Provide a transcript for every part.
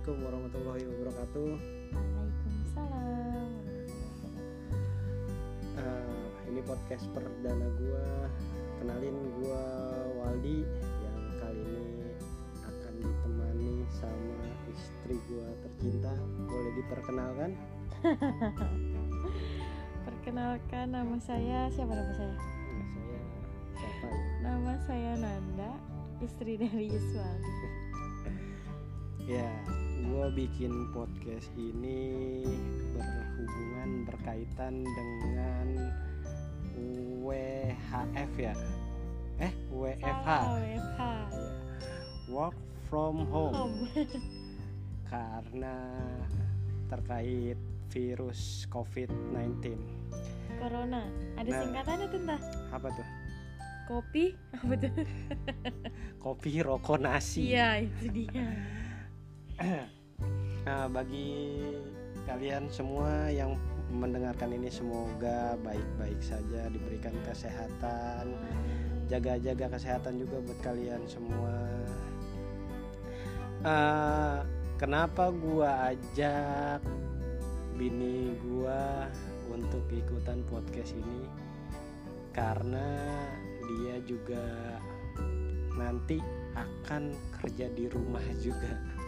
Assalamualaikum warahmatullahi wabarakatuh. Waalaikumsalam. Eh, ini podcast perdana gua. Kenalin gua Waldi yang kali ini akan ditemani sama istri gua tercinta. Boleh diperkenalkan? Perkenalkan nama saya siapa nama saya? Nama saya siapa? Nama saya Nanda, istri dari Yuswaldi. Ya, gua bikin podcast ini berhubungan berkaitan dengan WHF ya. Eh, WFH. Salah, WFH. Ya. Work from home. Home. karena terkait virus COVID-19. Corona. Ada Nah. singkatannya tuh entah. Apa tuh? Kopi. Apa tuh? Kopi, rokok, nasi. Iya, itu dia. Nah, bagi kalian semua yang mendengarkan ini semoga baik-baik saja diberikan kesehatan. Jaga-jaga kesehatan juga buat kalian semua. Eh, kenapa gua ajak bini gua untuk ikutan podcast ini? Karena dia juga nanti akan kerja di rumah juga.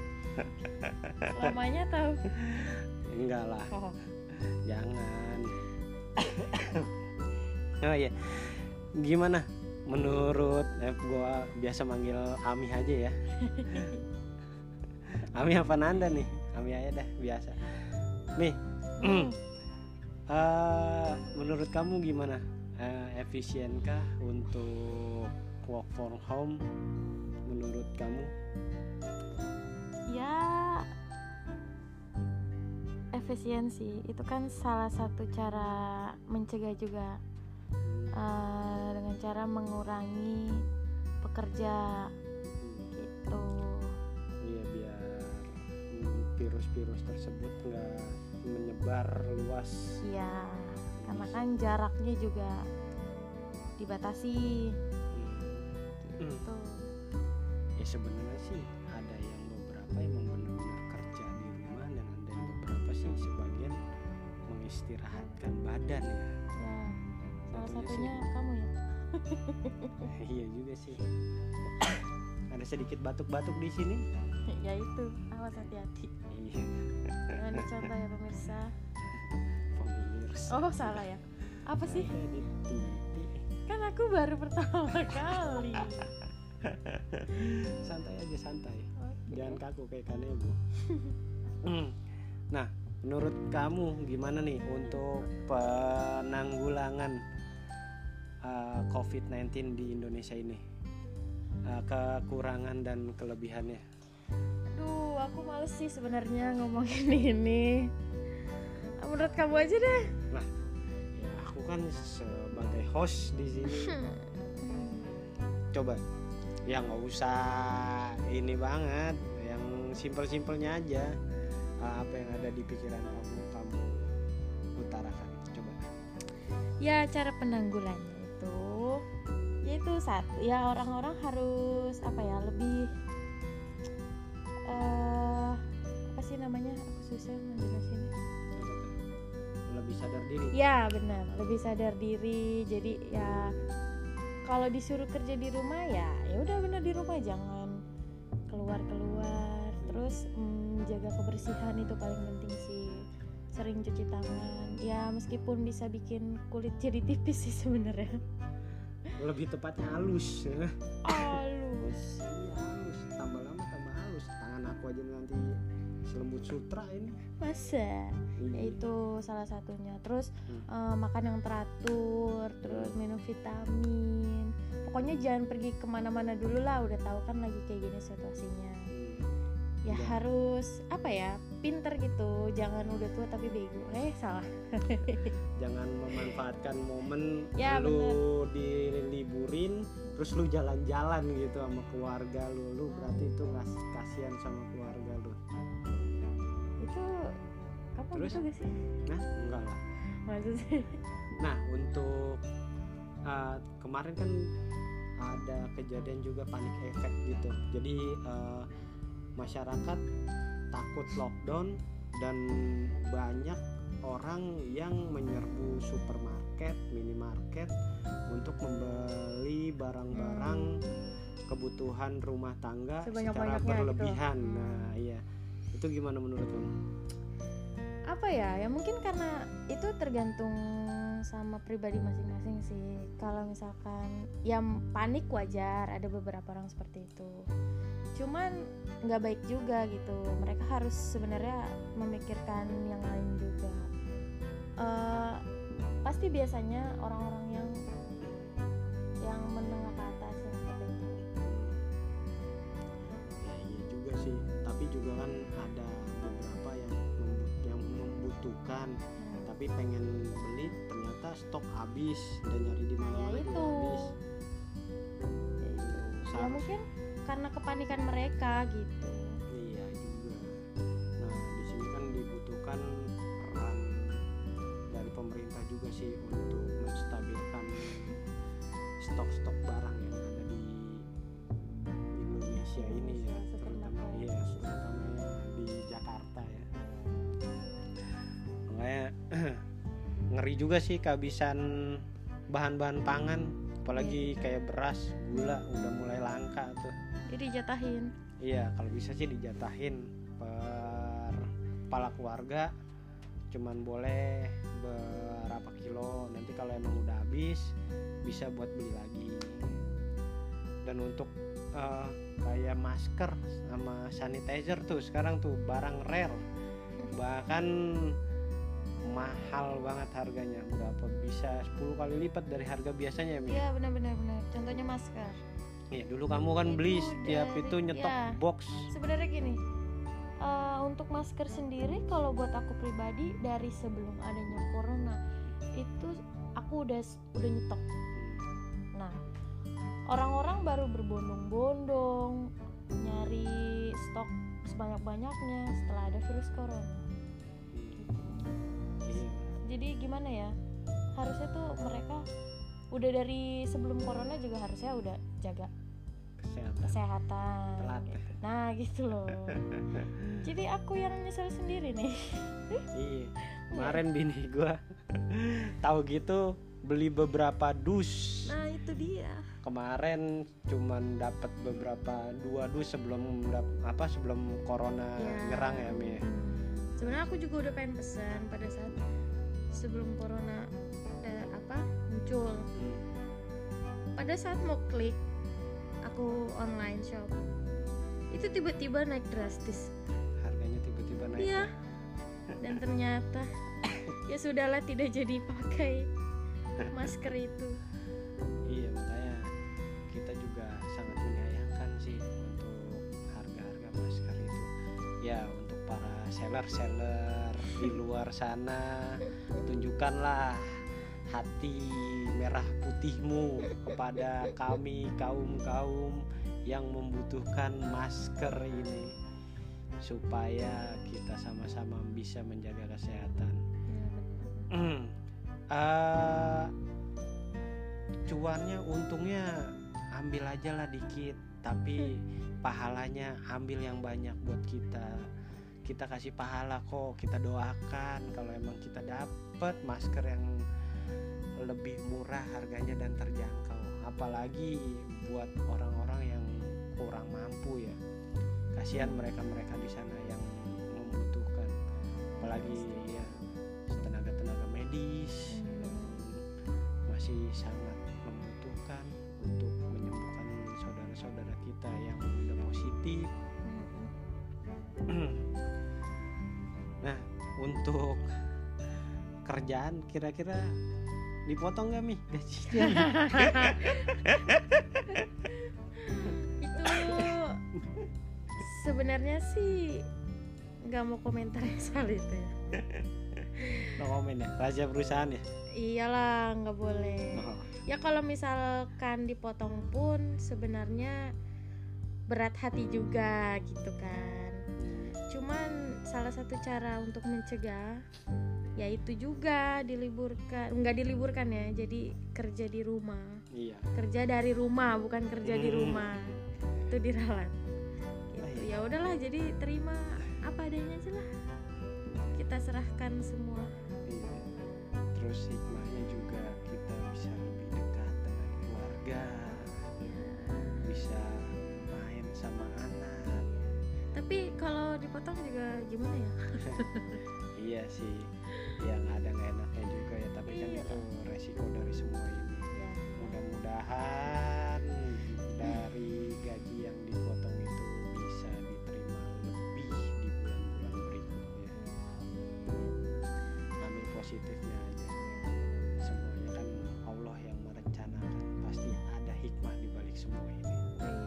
Lamanya tahu. Enggak lah, Oh, jangan. oh iya, gimana? Menurut eh, gua biasa manggil Ami aja ya. Ami apa Nanda nih? Ami aja dah biasa. Nih, eh, menurut kamu gimana? Eh, efisienkah untuk work from home? Menurut kamu? Ya efisiensi. Itu kan salah satu cara mencegah juga eh, dengan cara mengurangi pekerja. Gitu. Iya biar virus-virus tersebut nggak menyebar luas. ya karena kan jaraknya juga dibatasi. Hmm. gitu. Ya sebenarnya sih beberapa emang benar-benar kerja di rumah dan ada yang beberapa sih sebagian mengistirahatkan badan ya. ya salah Tentunya satunya sih. kamu ya iya juga sih. ada sedikit batuk-batuk di sini. ya itu awas hati-hati Iya. jangan dicontoh ya pemirsa Pemirsa. oh salah ya apa sih kan aku baru pertama kali santai aja santai. Jangan kaku kayak kanebo Hmm. nah menurut kamu gimana nih untuk penanggulangan uh, COVID-19 di Indonesia ini Uh, kekurangan dan kelebihannya Duh, aku males sih sebenarnya ngomongin ini. Menurut kamu aja deh. ya aku kan sebagai host di sini coba ya nggak usah ini banget yang simpel-simpelnya aja Uh, apa yang ada di pikiran kamu kamu utarakan coba Ya, cara penanggulannya itu yaitu satu ya orang-orang harus apa ya lebih eh apa sih namanya? Aku susah menjelasinnya. lebih sadar diri Ya, benar. Lebih sadar diri. Jadi ya kalau disuruh kerja di rumah ya ya udah benar di rumah jangan keluar-keluar. Terus mm, jaga kebersihan itu paling penting sih. Sering cuci tangan. Ya meskipun bisa bikin kulit jadi tipis sih sebenarnya. lebih tepatnya halus ya. Halus. Iya, halus tambah lama tambah halus tangan aku aja nanti selembut sutra ini Masa? Ya itu salah satunya. Terus Hmm. eh, makan yang teratur, terus minum vitamin. Pokoknya jangan pergi ke mana-mana dulu lah. Udah tahu kan lagi kayak gini situasinya. Hmm. Ya Iya. harus apa ya? Pinter gitu. Jangan udah tua tapi bego. Eh salah. jangan memanfaatkan momen Ya, lu diliburin terus lu jalan-jalan gitu sama keluarga lu lu berarti itu ngas kasihan sama keluarga lu itu kamu Terus? gitu gak sih? nah enggak lah Maksudnya? nah untuk uh, kemarin kan ada kejadian juga panik efek gitu jadi uh, masyarakat takut lockdown dan banyak orang yang menyerbu supermarket, minimarket untuk membeli barang-barang kebutuhan rumah tangga secara gitu. berlebihan. Hmm. Nah, iya. Itu gimana menurut kamu? apa ya? Ya mungkin karena itu tergantung sama pribadi masing-masing sih. Kalau misalkan ya panik wajar ada beberapa orang seperti itu. Cuman nggak baik juga gitu. Mereka harus sebenarnya memikirkan yang lain juga. Eh, pasti biasanya orang-orang yang yang menengah sih. Tapi juga kan ada beberapa yang yang membutuhkan Hmm. tapi pengen beli ternyata stok habis dan nyari di mana Ya juga itu. habis. Ya ya mungkin karena kepanikan mereka gitu Iya juga. Nah di sini kan dibutuhkan peran dari pemerintah juga sih untuk menstabilkan stok-stok barang yang ada di Indonesia ini ya, juga sih kehabisan bahan-bahan pangan, apalagi kayak beras, gula udah mulai langka tuh. jadi jatahin Iya, kalau bisa sih dijatahin per kepala keluarga cuman boleh berapa kilo. Nanti kalau emang udah habis bisa buat beli lagi. Dan untuk eh, kayak masker sama sanitizer tuh sekarang tuh barang rare. Bahkan mahal banget harganya. Berapa bisa 10 kali lipat dari harga biasanya ya? Iya benar-benar benar. Contohnya masker. Iya, dulu kamu kan beli Itu setiap dari- itu nyetok ya. box. Sebenarnya gini, eh, untuk masker sendiri kalau buat aku pribadi dari sebelum adanya corona itu aku udah udah nyetok. Nah, orang-orang baru berbondong-bondong nyari stok sebanyak-banyaknya setelah ada virus corona. Jadi gimana ya? Harusnya tuh mereka udah dari sebelum corona juga harusnya udah jaga Kesehatan. kesehatan. Telat. gitu. Nah gitu loh. Jadi aku yang nyesel sendiri nih. Iya. Kemarin bini gua tahu gitu beli beberapa dus. Nah itu dia. Kemarin cuman dapat beberapa dua dus sebelum apa sebelum corona nyerang ya Mi. Hmm. Sebenarnya aku juga udah pengen pesan pada saat sebelum corona eh, apa muncul. Pada saat mau klik aku online shop itu tiba-tiba naik drastis. Harganya tiba-tiba naik. Iya. Dan ternyata ya sudahlah tidak jadi pakai masker itu. Iya makanya kita juga sangat menyayangkan sih untuk harga-harga masker itu. Ya untuk para seller-seller di luar sana tunjukkanlah hati merah putihmu kepada kami kaum-kaum yang membutuhkan masker ini supaya kita sama-sama bisa menjaga kesehatan. Eh, cuannya untungnya ambil aja lah dikit tapi pahalanya ambil yang banyak buat kita kita kasih pahala kok kita doakan. Kalau emang kita dapet masker yang lebih murah harganya dan terjangkau. Apalagi buat orang-orang yang kurang mampu ya. Kasihan mereka-mereka di sana yang membutuhkan. Apalagi ya tenaga-tenaga medis yang masih sangat membutuhkan untuk menyembuhkan saudara-saudara kita yang udah positif nah untuk kerjaan kira-kira dipotong gak mi? Gajinya. Itu sebenarnya sih nggak mau komentar soal itu ya. no komen ya? Raja perusahaan ya? Iyalah nggak boleh. Oh, ya kalau misalkan dipotong pun sebenarnya berat hati juga gitu kan cuman salah satu cara untuk mencegah yaitu juga diliburkan nggak diliburkan ya jadi kerja di rumah. Iya. Kerja dari rumah bukan kerja di Hmm. rumah. Itu diralat. Gitu. iya. ya udahlah jadi terima apa adanya aja lah. Kita serahkan semua. Iya. Terus hikmahnya juga kita bisa lebih dekat dengan keluarga. Ya. bisa tapi kalau dipotong juga gimana ya? Iya sih. Yang ada nggak enaknya juga ya. Tapi kan Iya. itu resiko dari semua ini. Ya mudah-mudahan dari gaji yang dipotong itu bisa diterima lebih di bulan-bulan berikutnya. Ambil positifnya aja semuanya. Kan Allah yang merencanakan. Pasti ada hikmah di balik semua ini.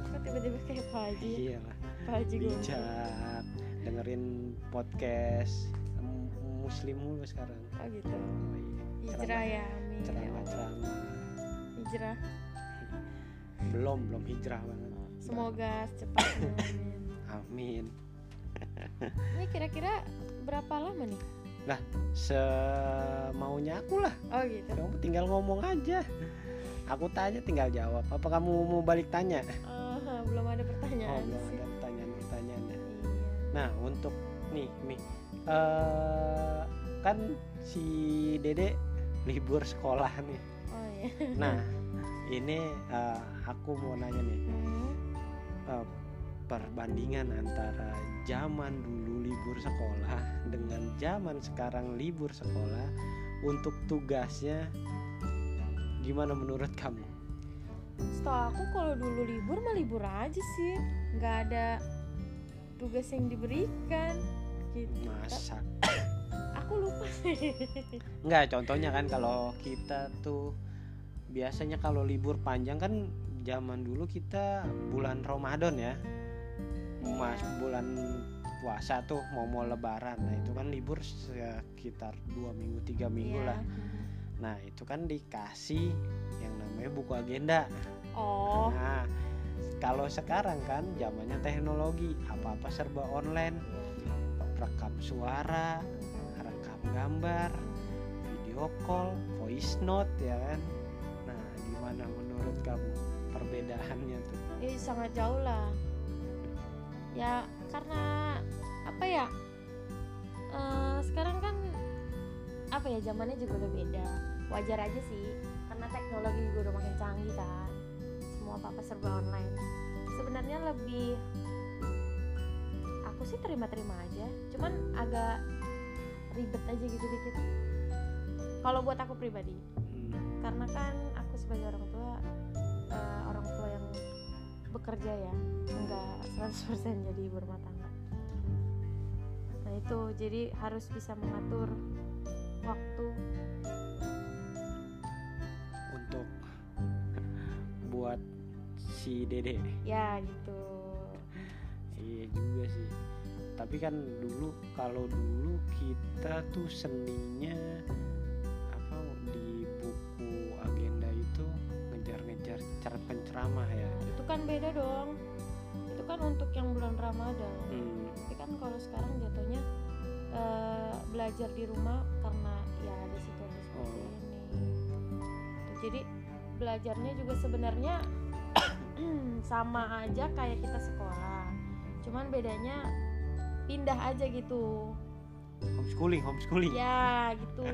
Kok tiba-tiba kayak Haji? Iya Haji bijak dengerin podcast muslim mulu sekarang. Oh gitu. Oh, iya. hijrah ya amin. Ya ceramah-ceramah hijrah. Belum belum hijrah banget. Semoga secepatnya amin. Amin. Ini kira-kira berapa lama nih? Semaunya aku lah. Oh gitu. Kamu tinggal ngomong aja. Aku tanya tinggal jawab. Apa kamu mau balik tanya? Oh, belum ada oh pertanyaan belum sih. ada. Nah untuk nih mi eh, kan si dede libur sekolah nih. Oh ya nah ini eh, aku mau nanya nih. Hmm, eh, perbandingan antara zaman dulu libur sekolah dengan zaman sekarang libur sekolah untuk tugasnya gimana menurut kamu? setahu aku kalau dulu libur mah libur aja sih. Nggak ada tugas yang diberikan gitu Masa? aku lupa Enggak, contohnya kan kalau kita tuh biasanya kalau libur panjang kan zaman dulu kita bulan Ramadan ya. Mas bulan puasa tuh mau mau lebaran. Nah, itu kan libur sekitar dua minggu tiga minggu Iya. lah. Nah, itu kan dikasih yang namanya buku agenda. oh Nah, kalau sekarang kan zamannya teknologi, apa-apa serba online, rekam suara, rekam gambar, video call, voice note ya kan. Nah, gimana menurut kamu perbedaannya tuh? eh sangat jauh lah. Ya karena apa ya? Eh, sekarang kan apa ya zamannya juga udah beda. Wajar aja sih karena teknologi juga udah makin canggih kan semua apa apa serba online. Sebenarnya lebih aku sih terima-terima aja cuman agak ribet aja gitu dikit. Kalau buat aku pribadi Hmm, karena kan aku sebagai orang tua eh, orang tua yang bekerja ya enggak 100% jadi ibu rumah tangga. Nah itu jadi harus bisa mengatur waktu si Dede. ya gitu Iya juga sih. Tapi kan dulu kalau dulu kita tuh seninya apa di buku agenda itu ngejar-ngejar cer- penceramah ya. Nah, itu kan beda dong itu kan untuk yang bulan Ramadan Hmm, tapi kan kalau sekarang jatuhnya eh, belajar di rumah karena ya ada situasi seperti Oh. ini jadi belajarnya juga sebenarnya sama aja kayak kita sekolah cuman bedanya pindah aja gitu homeschooling, homeschooling. ya gitu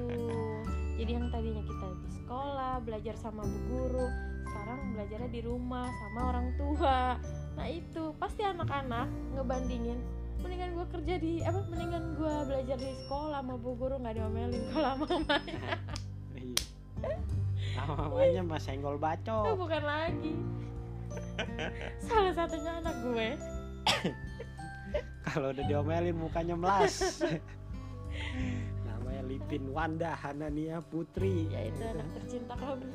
jadi yang tadinya kita di sekolah belajar sama bu guru sekarang belajarnya di rumah sama orang tua nah itu pasti anak-anak ngebandingin mendingan gue kerja di apa mendingan gue belajar di sekolah sama bu guru nggak diomelin kalau sama mamanya Iya. Mas Senggol Bacok. bukan lagi salah satunya anak gue. Kalau udah diomelin mukanya melas. Namanya Lipin Wanda Hanania Putri. ya itu anak tercinta kami.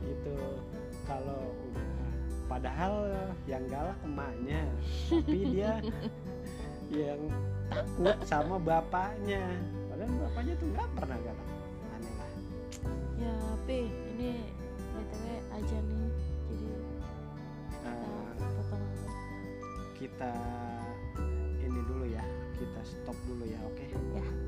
Itu kalau udah padahal yang galak emaknya. Tapi dia yang takut sama bapaknya. Padahal bapaknya tuh nggak pernah galak. Aneh lah. Ya pi ini btw aja nih kita ini dulu ya kita stop dulu ya oke okay? ya